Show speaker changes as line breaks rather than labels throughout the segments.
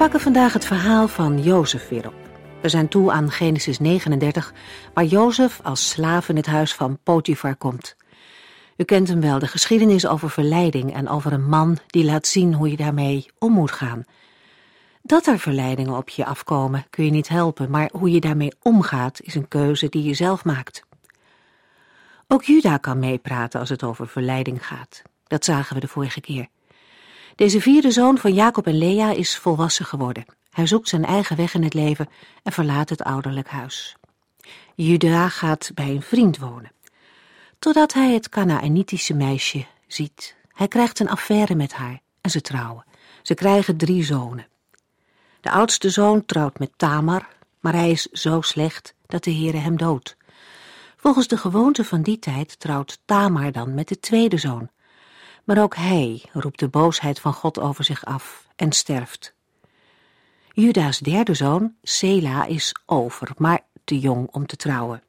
Pakken vandaag het verhaal van Jozef weer op. We zijn toe aan Genesis 39, waar Jozef als slaaf in het huis van Potifar komt. U kent hem wel, de geschiedenis over verleiding en over een man die laat zien hoe je daarmee om moet gaan. Dat er verleidingen op je afkomen kun je niet helpen, maar hoe je daarmee omgaat is een keuze die je zelf maakt. Ook Juda kan meepraten als het over verleiding gaat. Dat zagen we de vorige keer. Deze vierde zoon van Jacob en Lea is volwassen geworden. Hij zoekt zijn eigen weg in het leven en verlaat het ouderlijk huis. Juda gaat bij een vriend wonen. Totdat hij het Canaanitische meisje ziet. Hij krijgt een affaire met haar en ze trouwen. Ze krijgen drie zonen. De oudste zoon trouwt met Tamar, maar hij is zo slecht dat de Heere hem doodt. Volgens de gewoonte van die tijd trouwt Tamar dan met de tweede zoon. Maar ook hij roept de boosheid van God over zich af en sterft. Juda's derde zoon, Sela, is over, maar te jong om te trouwen.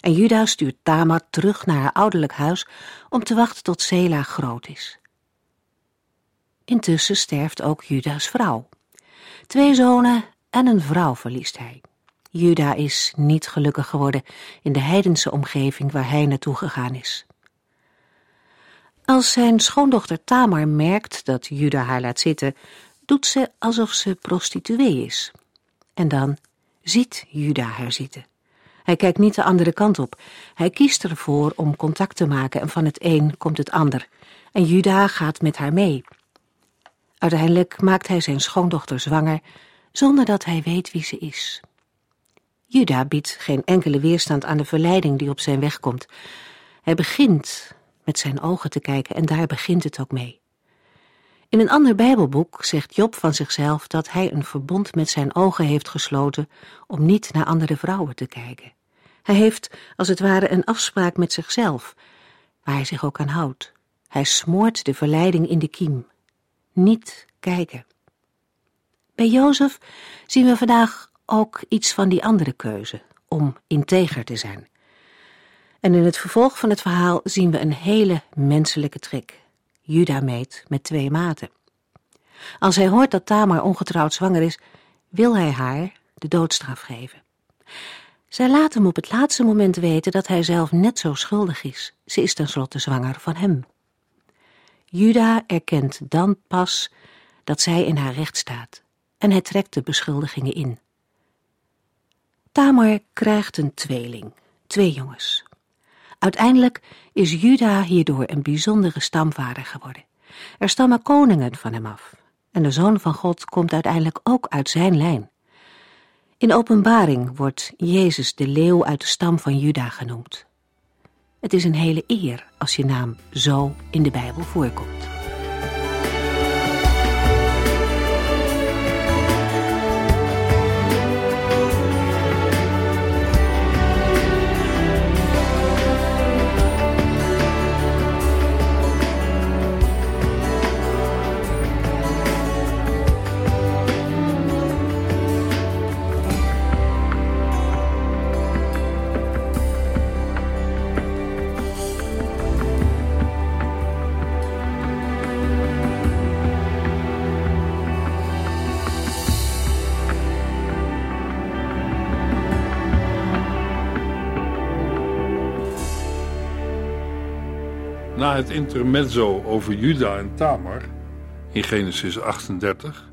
En Juda stuurt Tamar terug naar haar ouderlijk huis om te wachten tot Sela groot is. Intussen sterft ook Juda's vrouw. Twee zonen en een vrouw verliest hij. Juda is niet gelukkig geworden in de heidense omgeving waar hij naartoe gegaan is. Als zijn schoondochter Tamar merkt dat Juda haar laat zitten, doet ze alsof ze prostituee is. En dan ziet Juda haar zitten. Hij kijkt niet de andere kant op. Hij kiest ervoor om contact te maken en van het een komt het ander. En Juda gaat met haar mee. Uiteindelijk maakt hij zijn schoondochter zwanger zonder dat hij weet wie ze is. Juda biedt geen enkele weerstand aan de verleiding die op zijn weg komt. Hij begint met zijn ogen te kijken en daar begint het ook mee. In een ander Bijbelboek zegt Job van zichzelf dat hij een verbond met zijn ogen heeft gesloten om niet naar andere vrouwen te kijken. Hij heeft, als het ware, een afspraak met zichzelf, waar hij zich ook aan houdt. Hij smoort de verleiding in de kiem. Niet kijken. Bij Jozef zien we vandaag ook iets van die andere keuze, om integer te zijn. En in het vervolg van het verhaal zien we een hele menselijke trick. Juda meet met twee maten. Als hij hoort dat Tamar ongetrouwd zwanger is, wil hij haar de doodstraf geven. Zij laat hem op het laatste moment weten dat hij zelf net zo schuldig is. Ze is tenslotte zwanger van hem. Juda erkent dan pas dat zij in haar recht staat en hij trekt de beschuldigingen in. Tamar krijgt een tweeling, twee jongens. Uiteindelijk is Juda hierdoor een bijzondere stamvader geworden. Er stammen koningen van hem af. En de Zoon van God komt uiteindelijk ook uit zijn lijn. In openbaring wordt Jezus de leeuw uit de stam van Juda genoemd. Het is een hele eer als je naam zo in de Bijbel voorkomt.
Het intermezzo over Juda en Tamar in Genesis 38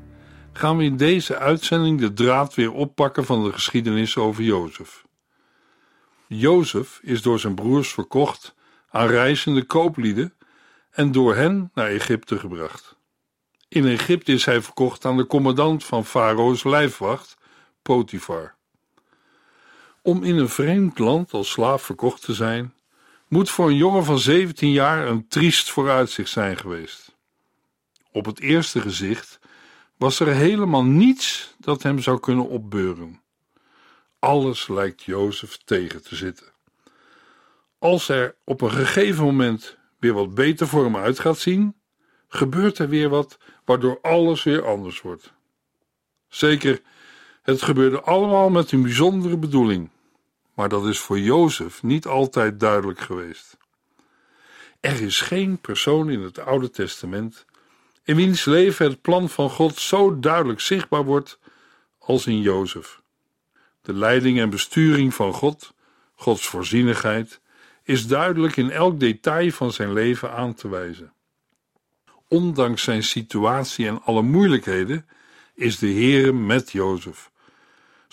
gaan we in deze uitzending de draad weer oppakken van de geschiedenis over Jozef. Jozef is door zijn broers verkocht aan reizende kooplieden en door hen naar Egypte gebracht. In Egypte is hij verkocht aan de commandant van Farao's lijfwacht, Potifar. Om in een vreemd land als slaaf verkocht te zijn, moet voor een jongen van 17 jaar een triest vooruitzicht zijn geweest. Op het eerste gezicht was er helemaal niets dat hem zou kunnen opbeuren. Alles lijkt Jozef tegen te zitten. Als er op een gegeven moment weer wat beter voor hem uit gaat zien, gebeurt er weer wat waardoor alles weer anders wordt. Zeker, het gebeurde allemaal met een bijzondere bedoeling, maar dat is voor Jozef niet altijd duidelijk geweest. Er is geen persoon in het Oude Testament in wiens leven het plan van God zo duidelijk zichtbaar wordt als in Jozef. De leiding en besturing van God, Gods voorzienigheid, is duidelijk in elk detail van zijn leven aan te wijzen. Ondanks zijn situatie en alle moeilijkheden is de Heere met Jozef.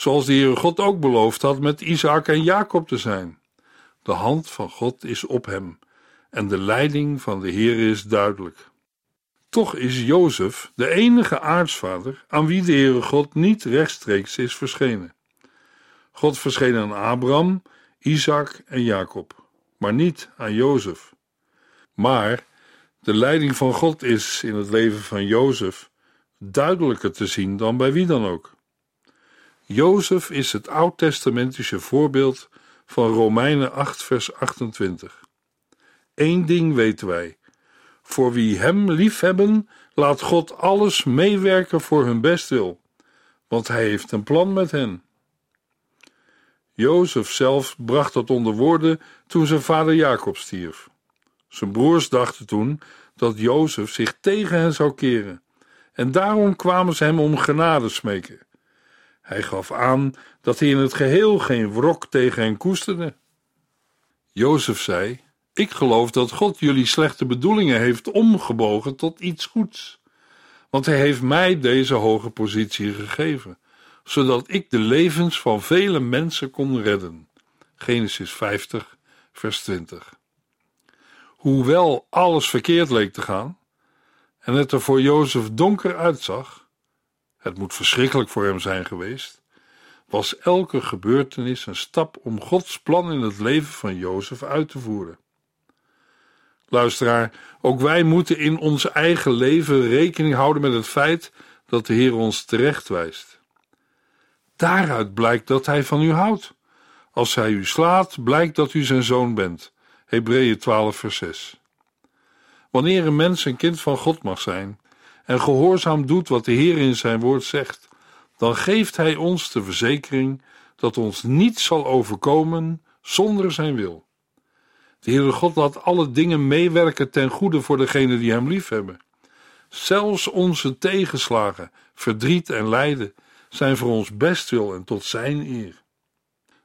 Zoals de Heere God ook beloofd had met Isaac en Jacob te zijn. De hand van God is op hem en de leiding van de Heere is duidelijk. Toch is Jozef de enige aartsvader aan wie de Heere God niet rechtstreeks is verschenen. God verscheen aan Abraham, Isaac en Jacob, maar niet aan Jozef. Maar de leiding van God is in het leven van Jozef duidelijker te zien dan bij wie dan ook. Jozef is het oud-testamentische voorbeeld van Romeinen 8, vers 28. Eén ding weten wij: voor wie hem liefhebben, laat God alles meewerken voor hun bestwil, want hij heeft een plan met hen. Jozef zelf bracht dat onder woorden toen zijn vader Jacob stierf. Zijn broers dachten toen dat Jozef zich tegen hen zou keren, en daarom kwamen ze hem om genade smeken. Hij gaf aan dat hij in het geheel geen wrok tegen hen koesterde. Jozef zei: Ik geloof dat God jullie slechte bedoelingen heeft omgebogen tot iets goeds, want hij heeft mij deze hoge positie gegeven zodat ik de levens van vele mensen kon redden. Genesis 50, vers 20. Hoewel alles verkeerd leek te gaan en het er voor Jozef donker uitzag, het moet verschrikkelijk voor hem zijn geweest, was elke gebeurtenis een stap om Gods plan in het leven van Jozef uit te voeren. Luisteraar, ook wij moeten in ons eigen leven rekening houden met het feit dat de Heer ons terecht wijst. Daaruit blijkt dat hij van u houdt. Als hij u slaat, blijkt dat u zijn zoon bent. Hebreeën 12, vers 6. Wanneer een mens een kind van God mag zijn en gehoorzaam doet wat de Heer in zijn woord zegt, dan geeft hij ons de verzekering dat ons niets zal overkomen zonder zijn wil. De Heere God laat alle dingen meewerken ten goede voor degenen die hem liefhebben. Zelfs onze tegenslagen, verdriet en lijden zijn voor ons bestwil en tot zijn eer.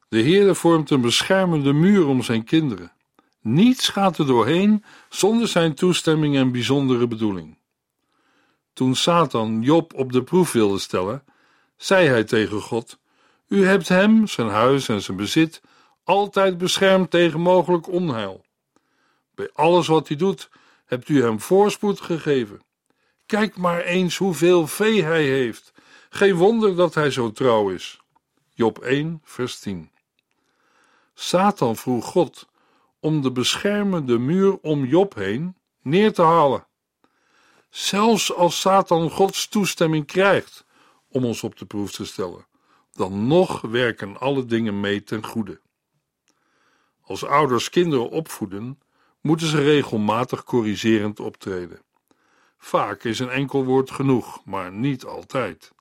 De Heere vormt een beschermende muur om zijn kinderen. Niets gaat er doorheen zonder zijn toestemming en bijzondere bedoeling. Toen Satan Job op de proef wilde stellen, zei hij tegen God: U hebt hem, zijn huis en zijn bezit altijd beschermd tegen mogelijk onheil. Bij alles wat hij doet, hebt u hem voorspoed gegeven. Kijk maar eens hoeveel vee hij heeft geen wonder dat hij zo trouw is. Job 1, vers 10. Satan vroeg God om de beschermende muur om Job heen neer te halen. Zelfs als Satan Gods toestemming krijgt om ons op de proef te stellen, dan nog werken alle dingen mee ten goede. Als ouders kinderen opvoeden, moeten ze regelmatig corrigerend optreden. Vaak is een enkel woord genoeg, maar niet altijd.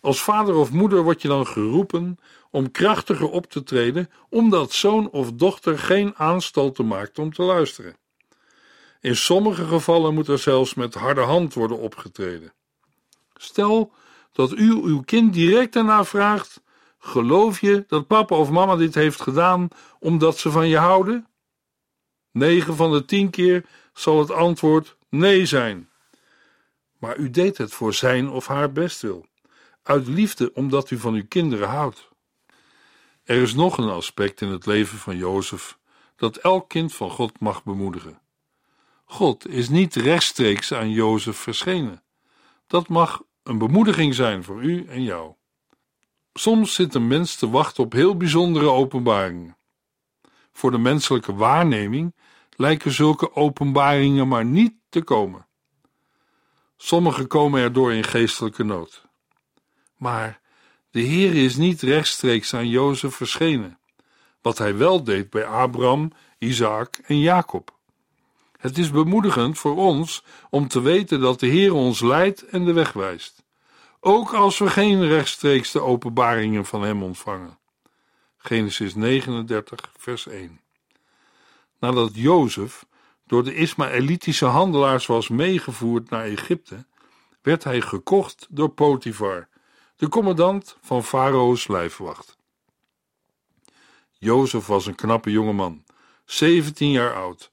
Als vader of moeder word je dan geroepen om krachtiger op te treden, omdat zoon of dochter geen aanstalten maakt om te luisteren. In sommige gevallen moet er zelfs met harde hand worden opgetreden. Stel dat u uw kind direct daarna vraagt: Geloof je dat papa of mama dit heeft gedaan omdat ze van je houden? 9 van de 10 keer zal het antwoord nee zijn. Maar u deed het voor zijn of haar bestwil uit liefde omdat u van uw kinderen houdt. Er is nog een aspect in het leven van Jozef dat elk kind van God mag bemoedigen. God is niet rechtstreeks aan Jozef verschenen. Dat mag een bemoediging zijn voor u en jou. Soms zit een mens te wachten op heel bijzondere openbaringen. Voor de menselijke waarneming lijken zulke openbaringen maar niet te komen. Sommigen komen erdoor in geestelijke nood. Maar de Heer is niet rechtstreeks aan Jozef verschenen, wat hij wel deed bij Abraham, Isaac en Jacob. Het is bemoedigend voor ons om te weten dat de Heer ons leidt en de weg wijst, ook als we geen rechtstreeks de openbaringen van Hem ontvangen. Genesis 39, vers 1. Nadat Jozef door de Ismaëlitische handelaars was meegevoerd naar Egypte, werd hij gekocht door Potifar, de commandant van Farao's lijfwacht. Jozef was een knappe jongeman, 17 jaar oud,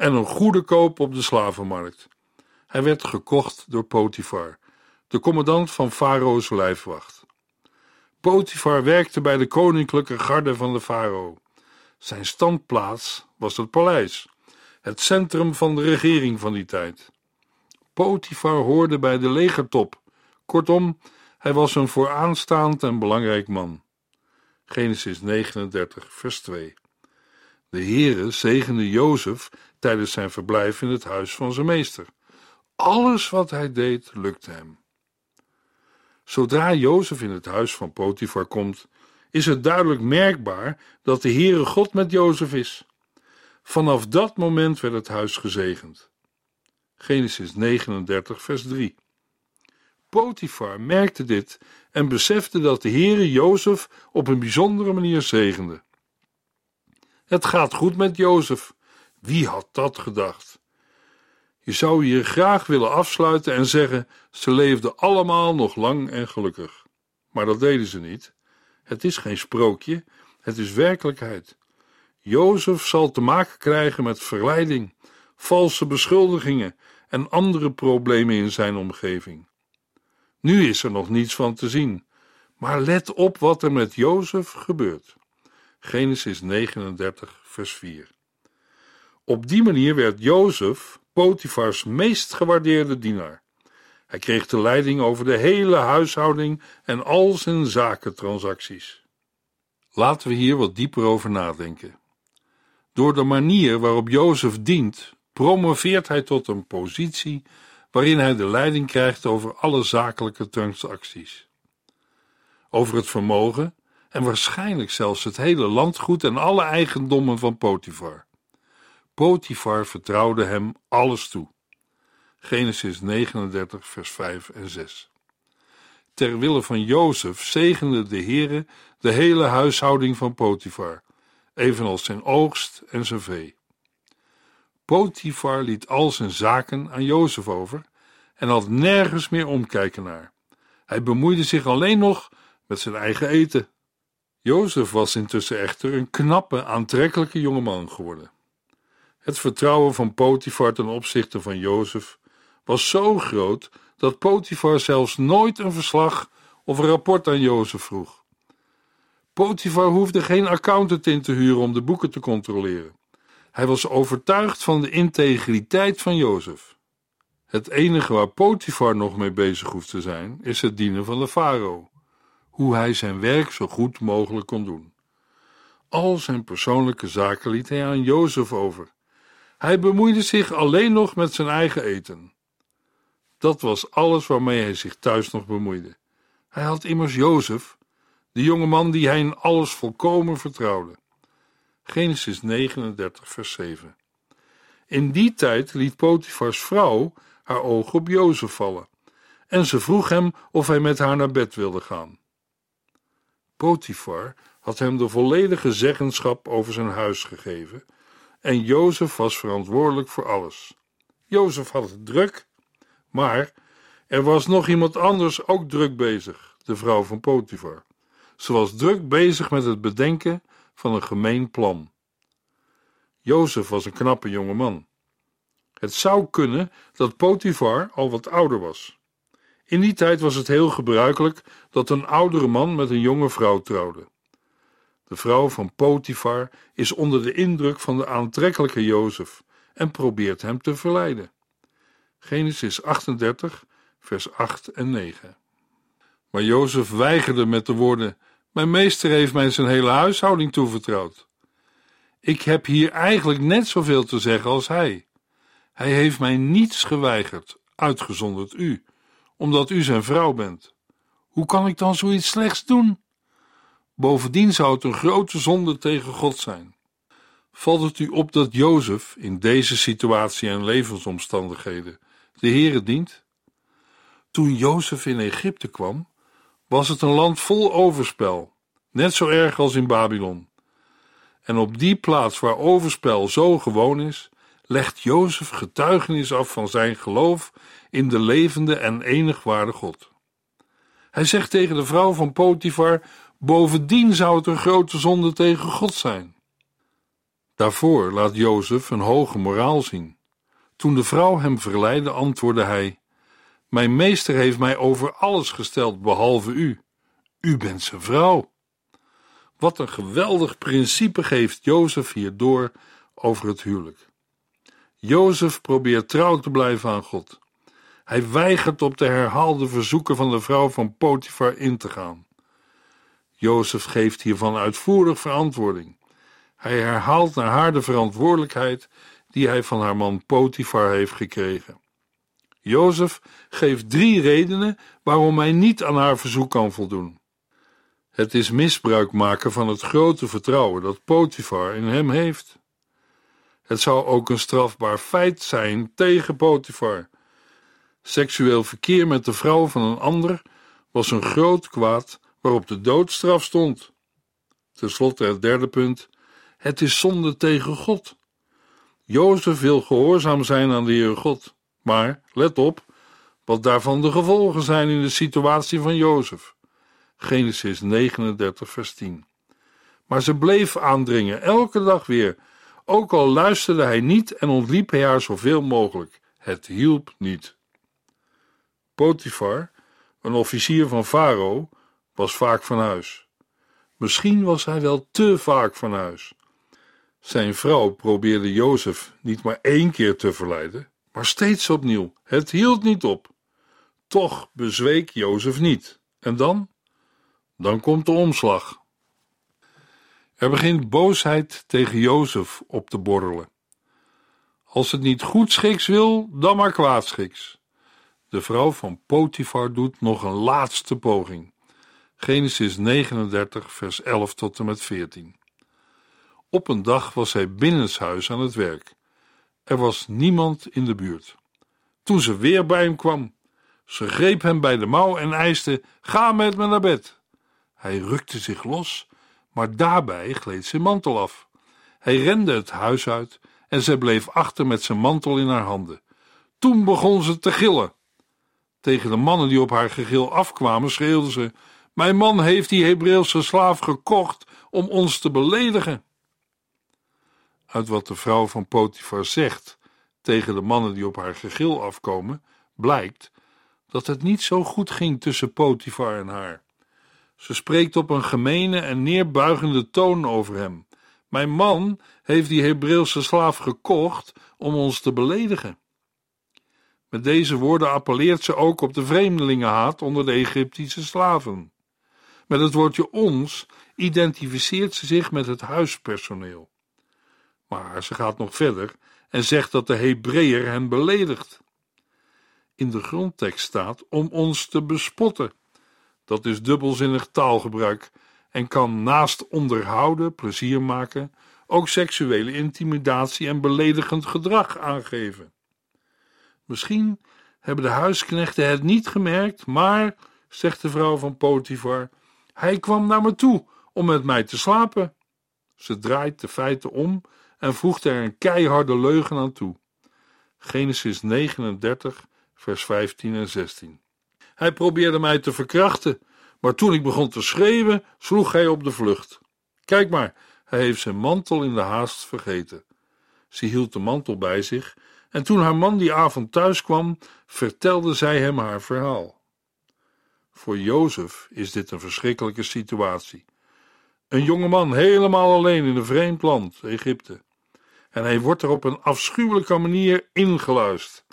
en een goede koop op de slavenmarkt. Hij werd gekocht door Potifar, de commandant van Farao's lijfwacht. Potifar werkte bij de koninklijke garde van de farao. Zijn standplaats was het paleis, het centrum van de regering van die tijd. Potifar hoorde bij de legertop. Kortom, hij was een vooraanstaand en belangrijk man. Genesis 39, vers 2. De Heere zegende Jozef tijdens zijn verblijf in het huis van zijn meester. Alles wat hij deed, lukte hem. Zodra Jozef in het huis van Potifar komt, is het duidelijk merkbaar dat de Heere God met Jozef is. Vanaf dat moment werd het huis gezegend. Genesis 39, vers 3. Potifar merkte dit en besefte dat de Heere Jozef op een bijzondere manier zegende. Het gaat goed met Jozef. Wie had dat gedacht? Je zou hier graag willen afsluiten en zeggen: ze leefden allemaal nog lang en gelukkig. Maar dat deden ze niet. Het is geen sprookje, het is werkelijkheid. Jozef zal te maken krijgen met verleiding, valse beschuldigingen en andere problemen in zijn omgeving. Nu is er nog niets van te zien, maar let op wat er met Jozef gebeurt. Genesis 39, vers 4. Op die manier werd Jozef Potifars meest gewaardeerde dienaar. Hij kreeg de leiding over de hele huishouding en al zijn zakentransacties. Laten we hier wat dieper over nadenken. Door de manier waarop Jozef dient, promoveert hij tot een positie waarin hij de leiding krijgt over alle zakelijke transacties. Over het vermogen en waarschijnlijk zelfs het hele landgoed en alle eigendommen van Potifar. Potifar vertrouwde hem alles toe. Genesis 39, vers 5 en 6. Ter wille van Jozef zegende de Heere de hele huishouding van Potifar, evenals zijn oogst en zijn vee. Potifar liet al zijn zaken aan Jozef over en had nergens meer omkijken naar. Hij bemoeide zich alleen nog met zijn eigen eten. Jozef was intussen echter een knappe, aantrekkelijke jongeman geworden. Het vertrouwen van Potifar ten opzichte van Jozef was zo groot dat Potifar zelfs nooit een verslag of een rapport aan Jozef vroeg. Potifar hoefde geen accountant in te huren om de boeken te controleren. Hij was overtuigd van de integriteit van Jozef. Het enige waar Potifar nog mee bezig hoeft te zijn, is het dienen van de farao. Hoe hij zijn werk zo goed mogelijk kon doen. Al zijn persoonlijke zaken liet hij aan Jozef over. Hij bemoeide zich alleen nog met zijn eigen eten. Dat was alles waarmee hij zich thuis nog bemoeide. Hij had immers Jozef, de jonge man die hij in alles volkomen vertrouwde. Genesis 39, vers 7. In die tijd liet Potifars vrouw haar oog op Jozef vallen en ze vroeg hem of hij met haar naar bed wilde gaan. Potifar had hem de volledige zeggenschap over zijn huis gegeven en Jozef was verantwoordelijk voor alles. Jozef had het druk, maar er was nog iemand anders ook druk bezig, de vrouw van Potifar. Ze was druk bezig met het bedenken van een gemeen plan. Jozef was een knappe jonge man. Het zou kunnen dat Potifar al wat ouder was. In die tijd was het heel gebruikelijk dat een oudere man met een jonge vrouw trouwde. De vrouw van Potifar is onder de indruk van de aantrekkelijke Jozef en probeert hem te verleiden. Genesis 38, vers 8 en 9. Maar Jozef weigerde met de woorden: Mijn meester heeft mij zijn hele huishouding toevertrouwd. Ik heb hier eigenlijk net zoveel te zeggen als hij. Hij heeft mij niets geweigerd, uitgezonderd u, omdat u zijn vrouw bent. Hoe kan ik dan zoiets slechts doen? Bovendien zou het een grote zonde tegen God zijn. Valt het u op dat Jozef in deze situatie en levensomstandigheden de Heere dient? Toen Jozef in Egypte kwam, was het een land vol overspel, net zo erg als in Babylon. En op die plaats waar overspel zo gewoon is, legt Jozef getuigenis af van zijn geloof in de levende en enig God. Hij zegt tegen de vrouw van Potifar: Bovendien zou het een grote zonde tegen God zijn. Daarvoor laat Jozef een hoge moraal zien. Toen de vrouw hem verleidde, antwoordde hij: Mijn meester heeft mij over alles gesteld behalve u. U bent zijn vrouw. Wat een geweldig principe geeft Jozef hier door over het huwelijk. Jozef probeert trouw te blijven aan God. Hij weigert op de herhaalde verzoeken van de vrouw van Potifar in te gaan. Jozef geeft hiervan uitvoerig verantwoording. Hij herhaalt naar haar de verantwoordelijkheid die hij van haar man Potifar heeft gekregen. Jozef geeft drie redenen waarom hij niet aan haar verzoek kan voldoen. Het is misbruik maken van het grote vertrouwen dat Potifar in hem heeft. Het zou ook een strafbaar feit zijn tegen Potifar. Seksueel verkeer met de vrouw van een ander was een groot kwaad waarop de doodstraf stond. Ten slotte het derde punt: het is zonde tegen God. Jozef wil gehoorzaam zijn aan de Heer God, maar let op wat daarvan de gevolgen zijn in de situatie van Jozef. Genesis 39, vers 10. Maar ze bleef aandringen, elke dag weer, ook al luisterde hij niet en ontliep hij haar zoveel mogelijk. Het hielp niet. Potifar, een officier van Farao, was vaak van huis. Misschien was hij wel te vaak van huis. Zijn vrouw probeerde Jozef niet maar één keer te verleiden, maar steeds opnieuw. Het hield niet op. Toch bezweek Jozef niet. En dan? Dan komt de omslag. Er begint boosheid tegen Jozef op te borrelen. Als het niet goed schiks wil, dan maar kwaadschiks. De vrouw van Potifar doet nog een laatste poging. Genesis 39, vers 11 tot en met 14. Op een dag was hij binnenshuis aan het werk. Er was niemand in de buurt. Toen ze weer bij hem kwam, ze greep hem bij de mouw en eiste: Ga met me naar bed. Hij rukte zich los, maar daarbij gleed zijn mantel af. Hij rende het huis uit en zij bleef achter met zijn mantel in haar handen. Toen begon ze te gillen. Tegen de mannen die op haar gegil afkwamen, schreeuwde ze: Mijn man heeft die Hebreeuwse slaaf gekocht om ons te beledigen. Uit wat de vrouw van Potifar zegt tegen de mannen die op haar gegil afkomen, blijkt dat het niet zo goed ging tussen Potifar en haar. Ze spreekt op een gemene en neerbuigende toon over hem. Mijn man heeft die Hebreeuwse slaaf gekocht om ons te beledigen. Met deze woorden appelleert ze ook op de vreemdelingenhaat onder de Egyptische slaven. Met het woordje ons identificeert ze zich met het huispersoneel. Maar ze gaat nog verder en zegt dat de Hebreeër hen beledigt. In de grondtekst staat om ons te bespotten. Dat is dubbelzinnig taalgebruik en kan naast onderhouden, plezier maken, ook seksuele intimidatie en beledigend gedrag aangeven. Misschien hebben de huisknechten het niet gemerkt, maar, zegt de vrouw van Potifar, hij kwam naar me toe om met mij te slapen. Ze draait de feiten om en voegt er een keiharde leugen aan toe. Genesis 39, vers 15 en 16. Hij probeerde mij te verkrachten, maar toen ik begon te schreeuwen, sloeg hij op de vlucht. Kijk maar, hij heeft zijn mantel in de haast vergeten. Ze hield de mantel bij zich en toen haar man die avond thuis kwam, vertelde zij hem haar verhaal. Voor Jozef is dit een verschrikkelijke situatie. Een jonge man helemaal alleen in een vreemd land, Egypte. En hij wordt er op een afschuwelijke manier ingeluist.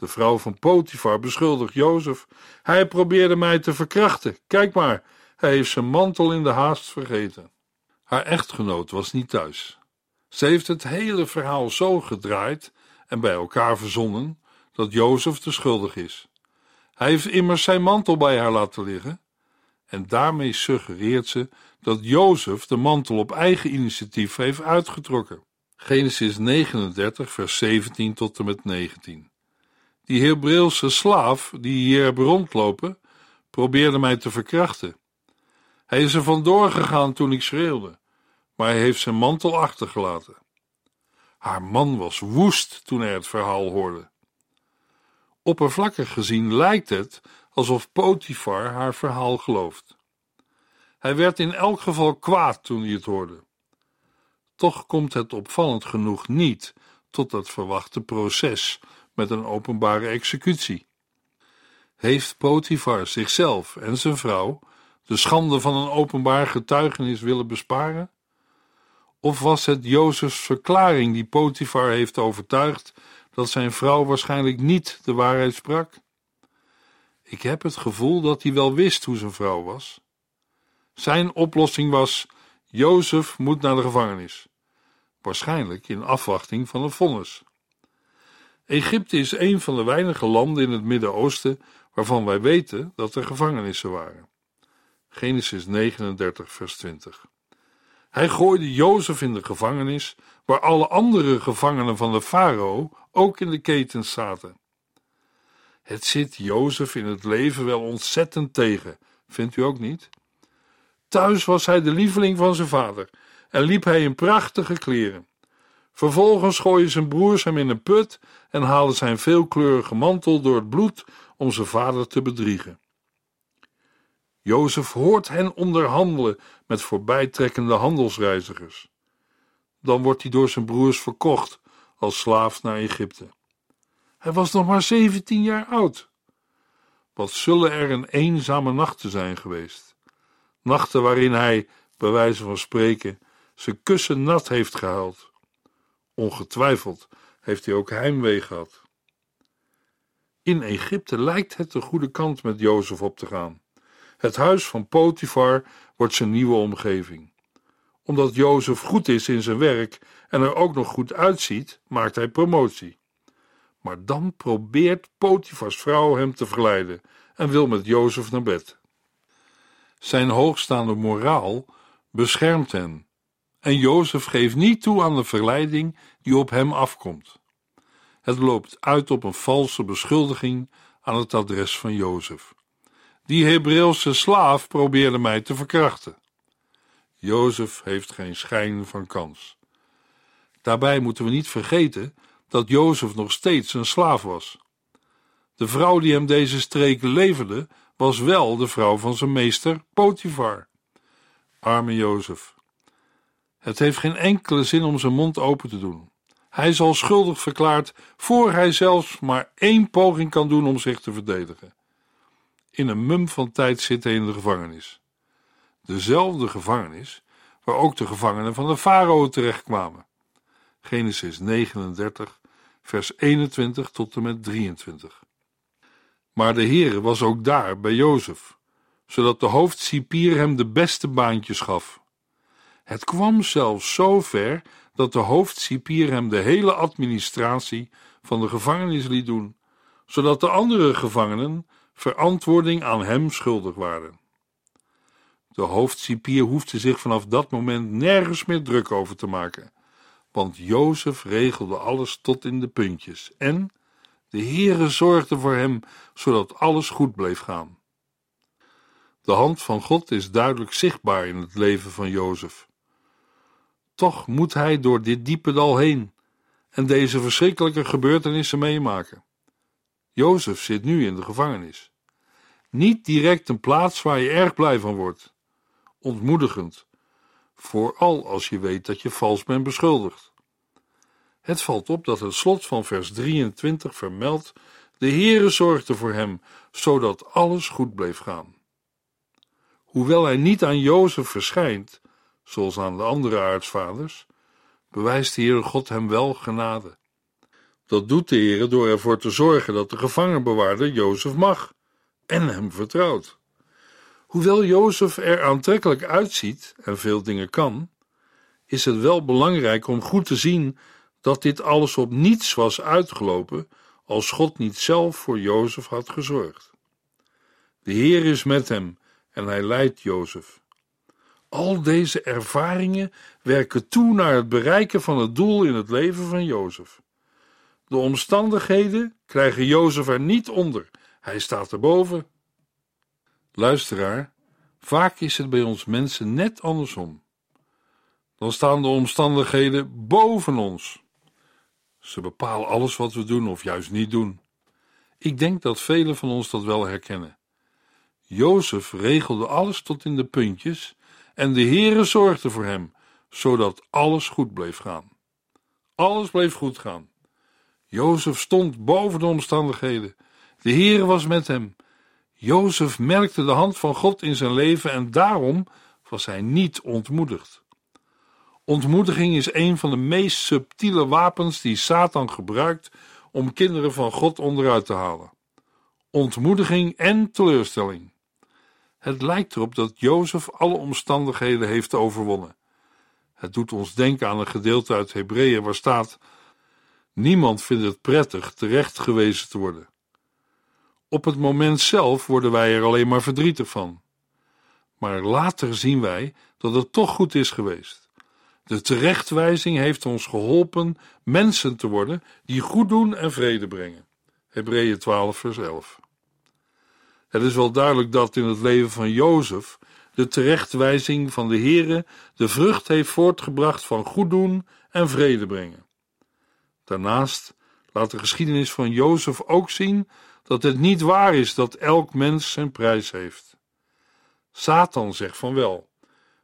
De vrouw van Potifar beschuldigt Jozef. Hij probeerde mij te verkrachten. Kijk maar, hij heeft zijn mantel in de haast vergeten. Haar echtgenoot was niet thuis. Ze heeft het hele verhaal zo gedraaid en bij elkaar verzonnen dat Jozef de schuldig is. Hij heeft immers zijn mantel bij haar laten liggen. En daarmee suggereert ze dat Jozef de mantel op eigen initiatief heeft uitgetrokken. Genesis 39, vers 17 tot en met 19. Die Hebreeuwse slaaf die hier heb rondlopen, probeerde mij te verkrachten. Hij is er vandoor gegaan toen ik schreeuwde, maar hij heeft zijn mantel achtergelaten. Haar man was woest toen hij het verhaal hoorde. Oppervlakkig gezien lijkt het alsof Potifar haar verhaal gelooft. Hij werd in elk geval kwaad toen hij het hoorde. Toch komt het opvallend genoeg niet tot het verwachte proces met een openbare executie. Heeft Potifar zichzelf en zijn vrouw de schande van een openbaar getuigenis willen besparen? Of was het Jozefs verklaring die Potifar heeft overtuigd dat zijn vrouw waarschijnlijk niet de waarheid sprak? Ik heb het gevoel dat hij wel wist hoe zijn vrouw was. Zijn oplossing was: Jozef moet naar de gevangenis, waarschijnlijk in afwachting van een vonnis. Egypte is een van de weinige landen in het Midden-Oosten waarvan wij weten dat er gevangenissen waren. Genesis 39, vers 20. Hij gooide Jozef in de gevangenis, waar alle andere gevangenen van de farao ook in de ketens zaten. Het zit Jozef in het leven wel ontzettend tegen, vindt u ook niet? Thuis was hij de lieveling van zijn vader en liep hij in prachtige kleren. Vervolgens gooien zijn broers hem in een put en halen zijn veelkleurige mantel door het bloed om zijn vader te bedriegen. Jozef hoort hen onderhandelen met voorbijtrekkende handelsreizigers. Dan wordt hij door zijn broers verkocht als slaaf naar Egypte. Hij was nog maar 17 jaar oud. Wat zullen er een eenzame nachten zijn geweest? Nachten waarin hij, bij wijze van spreken, zijn kussen nat heeft gehuild. Ongetwijfeld heeft hij ook heimwee gehad. In Egypte lijkt het de goede kant met Jozef op te gaan. Het huis van Potifar wordt zijn nieuwe omgeving. Omdat Jozef goed is in zijn werk en er ook nog goed uitziet, maakt hij promotie. Maar dan probeert Potifars vrouw hem te verleiden en wil met Jozef naar bed. Zijn hoogstaande moraal beschermt hen en Jozef geeft niet toe aan de verleiding die op hem afkomt. Het loopt uit op een valse beschuldiging aan het adres van Jozef. Die Hebreeuwse slaaf probeerde mij te verkrachten. Jozef heeft geen schijn van kans. Daarbij moeten we niet vergeten dat Jozef nog steeds een slaaf was. De vrouw die hem deze streken leverde, was wel de vrouw van zijn meester Potifar. Arme Jozef. Het heeft geen enkele zin om zijn mond open te doen. Hij is al schuldig verklaard voor hij zelfs maar één poging kan doen om zich te verdedigen. In een mum van tijd zit hij in de gevangenis. Dezelfde gevangenis waar ook de gevangenen van de farao terechtkwamen. Genesis 39, vers 21 tot en met 23. Maar de Heere was ook daar bij Jozef, zodat de hoofdcipier hem de beste baantjes gaf. Het kwam zelfs zo ver dat de hoofdcipier hem de hele administratie van de gevangenis liet doen, zodat de andere gevangenen verantwoording aan hem schuldig waren. De hoofdcipier hoefde zich vanaf dat moment nergens meer druk over te maken, want Jozef regelde alles tot in de puntjes en de Heere zorgde voor hem, zodat alles goed bleef gaan. De hand van God is duidelijk zichtbaar in het leven van Jozef. Toch moet hij door dit diepe dal heen en deze verschrikkelijke gebeurtenissen meemaken. Jozef zit nu in de gevangenis. Niet direct een plaats waar je erg blij van wordt. Ontmoedigend, vooral als je weet dat je vals bent beschuldigd. Het valt op dat het slot van vers 23 vermeldt: De Heere zorgde voor hem, zodat alles goed bleef gaan. Hoewel hij niet aan Jozef verschijnt, zoals aan de andere aartsvaders, bewijst de Heere God hem wel genade. Dat doet de Heere door ervoor te zorgen dat de gevangenbewaarder Jozef mag en hem vertrouwt. Hoewel Jozef er aantrekkelijk uitziet en veel dingen kan, is het wel belangrijk om goed te zien dat dit alles op niets was uitgelopen als God niet zelf voor Jozef had gezorgd. De Heer is met hem en hij leidt Jozef. Al deze ervaringen werken toe naar het bereiken van het doel in het leven van Jozef. De omstandigheden krijgen Jozef er niet onder, hij staat erboven. Luisteraar, vaak is het bij ons mensen net andersom. Dan staan de omstandigheden boven ons. Ze bepalen alles wat we doen of juist niet doen. Ik denk dat velen van ons dat wel herkennen. Jozef regelde alles tot in de puntjes en de Heere zorgde voor hem, zodat alles goed bleef gaan. Alles bleef goed gaan. Jozef stond boven de omstandigheden. De Heere was met hem. Jozef merkte de hand van God in zijn leven en daarom was hij niet ontmoedigd. Ontmoediging is een van de meest subtiele wapens die Satan gebruikt om kinderen van God onderuit te halen. Ontmoediging en teleurstelling. Het lijkt erop dat Jozef alle omstandigheden heeft overwonnen. Het doet ons denken aan een gedeelte uit Hebreeën waar staat: Niemand vindt het prettig terecht gewezen te worden. Op het moment zelf worden wij er alleen maar verdrietig van. Maar later zien wij dat het toch goed is geweest. De terechtwijzing heeft ons geholpen mensen te worden die goed doen en vrede brengen. Hebreeën 12, vers 11. Het is wel duidelijk dat in het leven van Jozef de terechtwijzing van de Heere de vrucht heeft voortgebracht van goed doen en vrede brengen. Daarnaast laat de geschiedenis van Jozef ook zien dat het niet waar is dat elk mens zijn prijs heeft. Satan zegt van wel,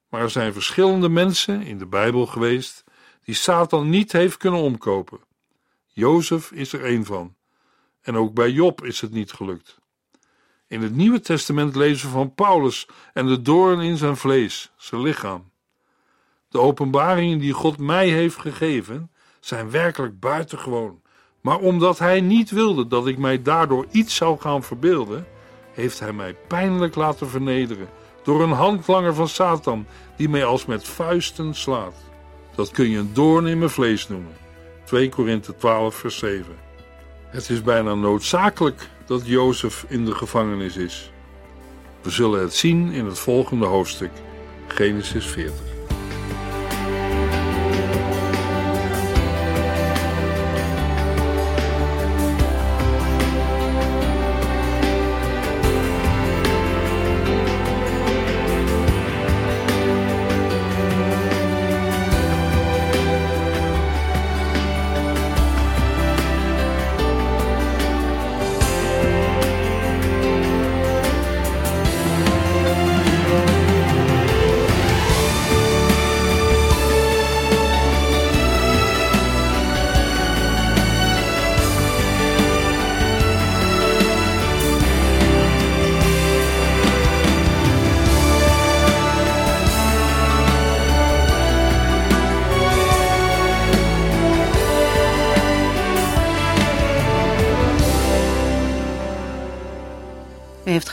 maar er zijn verschillende mensen in de Bijbel geweest die Satan niet heeft kunnen omkopen. Jozef is er één van. En ook bij Job is het niet gelukt. In het Nieuwe Testament lezen we van Paulus en de doorn in zijn vlees, zijn lichaam. De openbaringen die God mij heeft gegeven zijn werkelijk buitengewoon. Maar omdat hij niet wilde dat ik mij daardoor iets zou gaan verbeelden, heeft hij mij pijnlijk laten vernederen door een handlanger van Satan die mij als met vuisten slaat. Dat kun je een doorn in mijn vlees noemen. 2 Korinthe 12 vers 7. Het is bijna noodzakelijk dat Jozef in de gevangenis is. We zullen het zien in het volgende hoofdstuk, Genesis 40.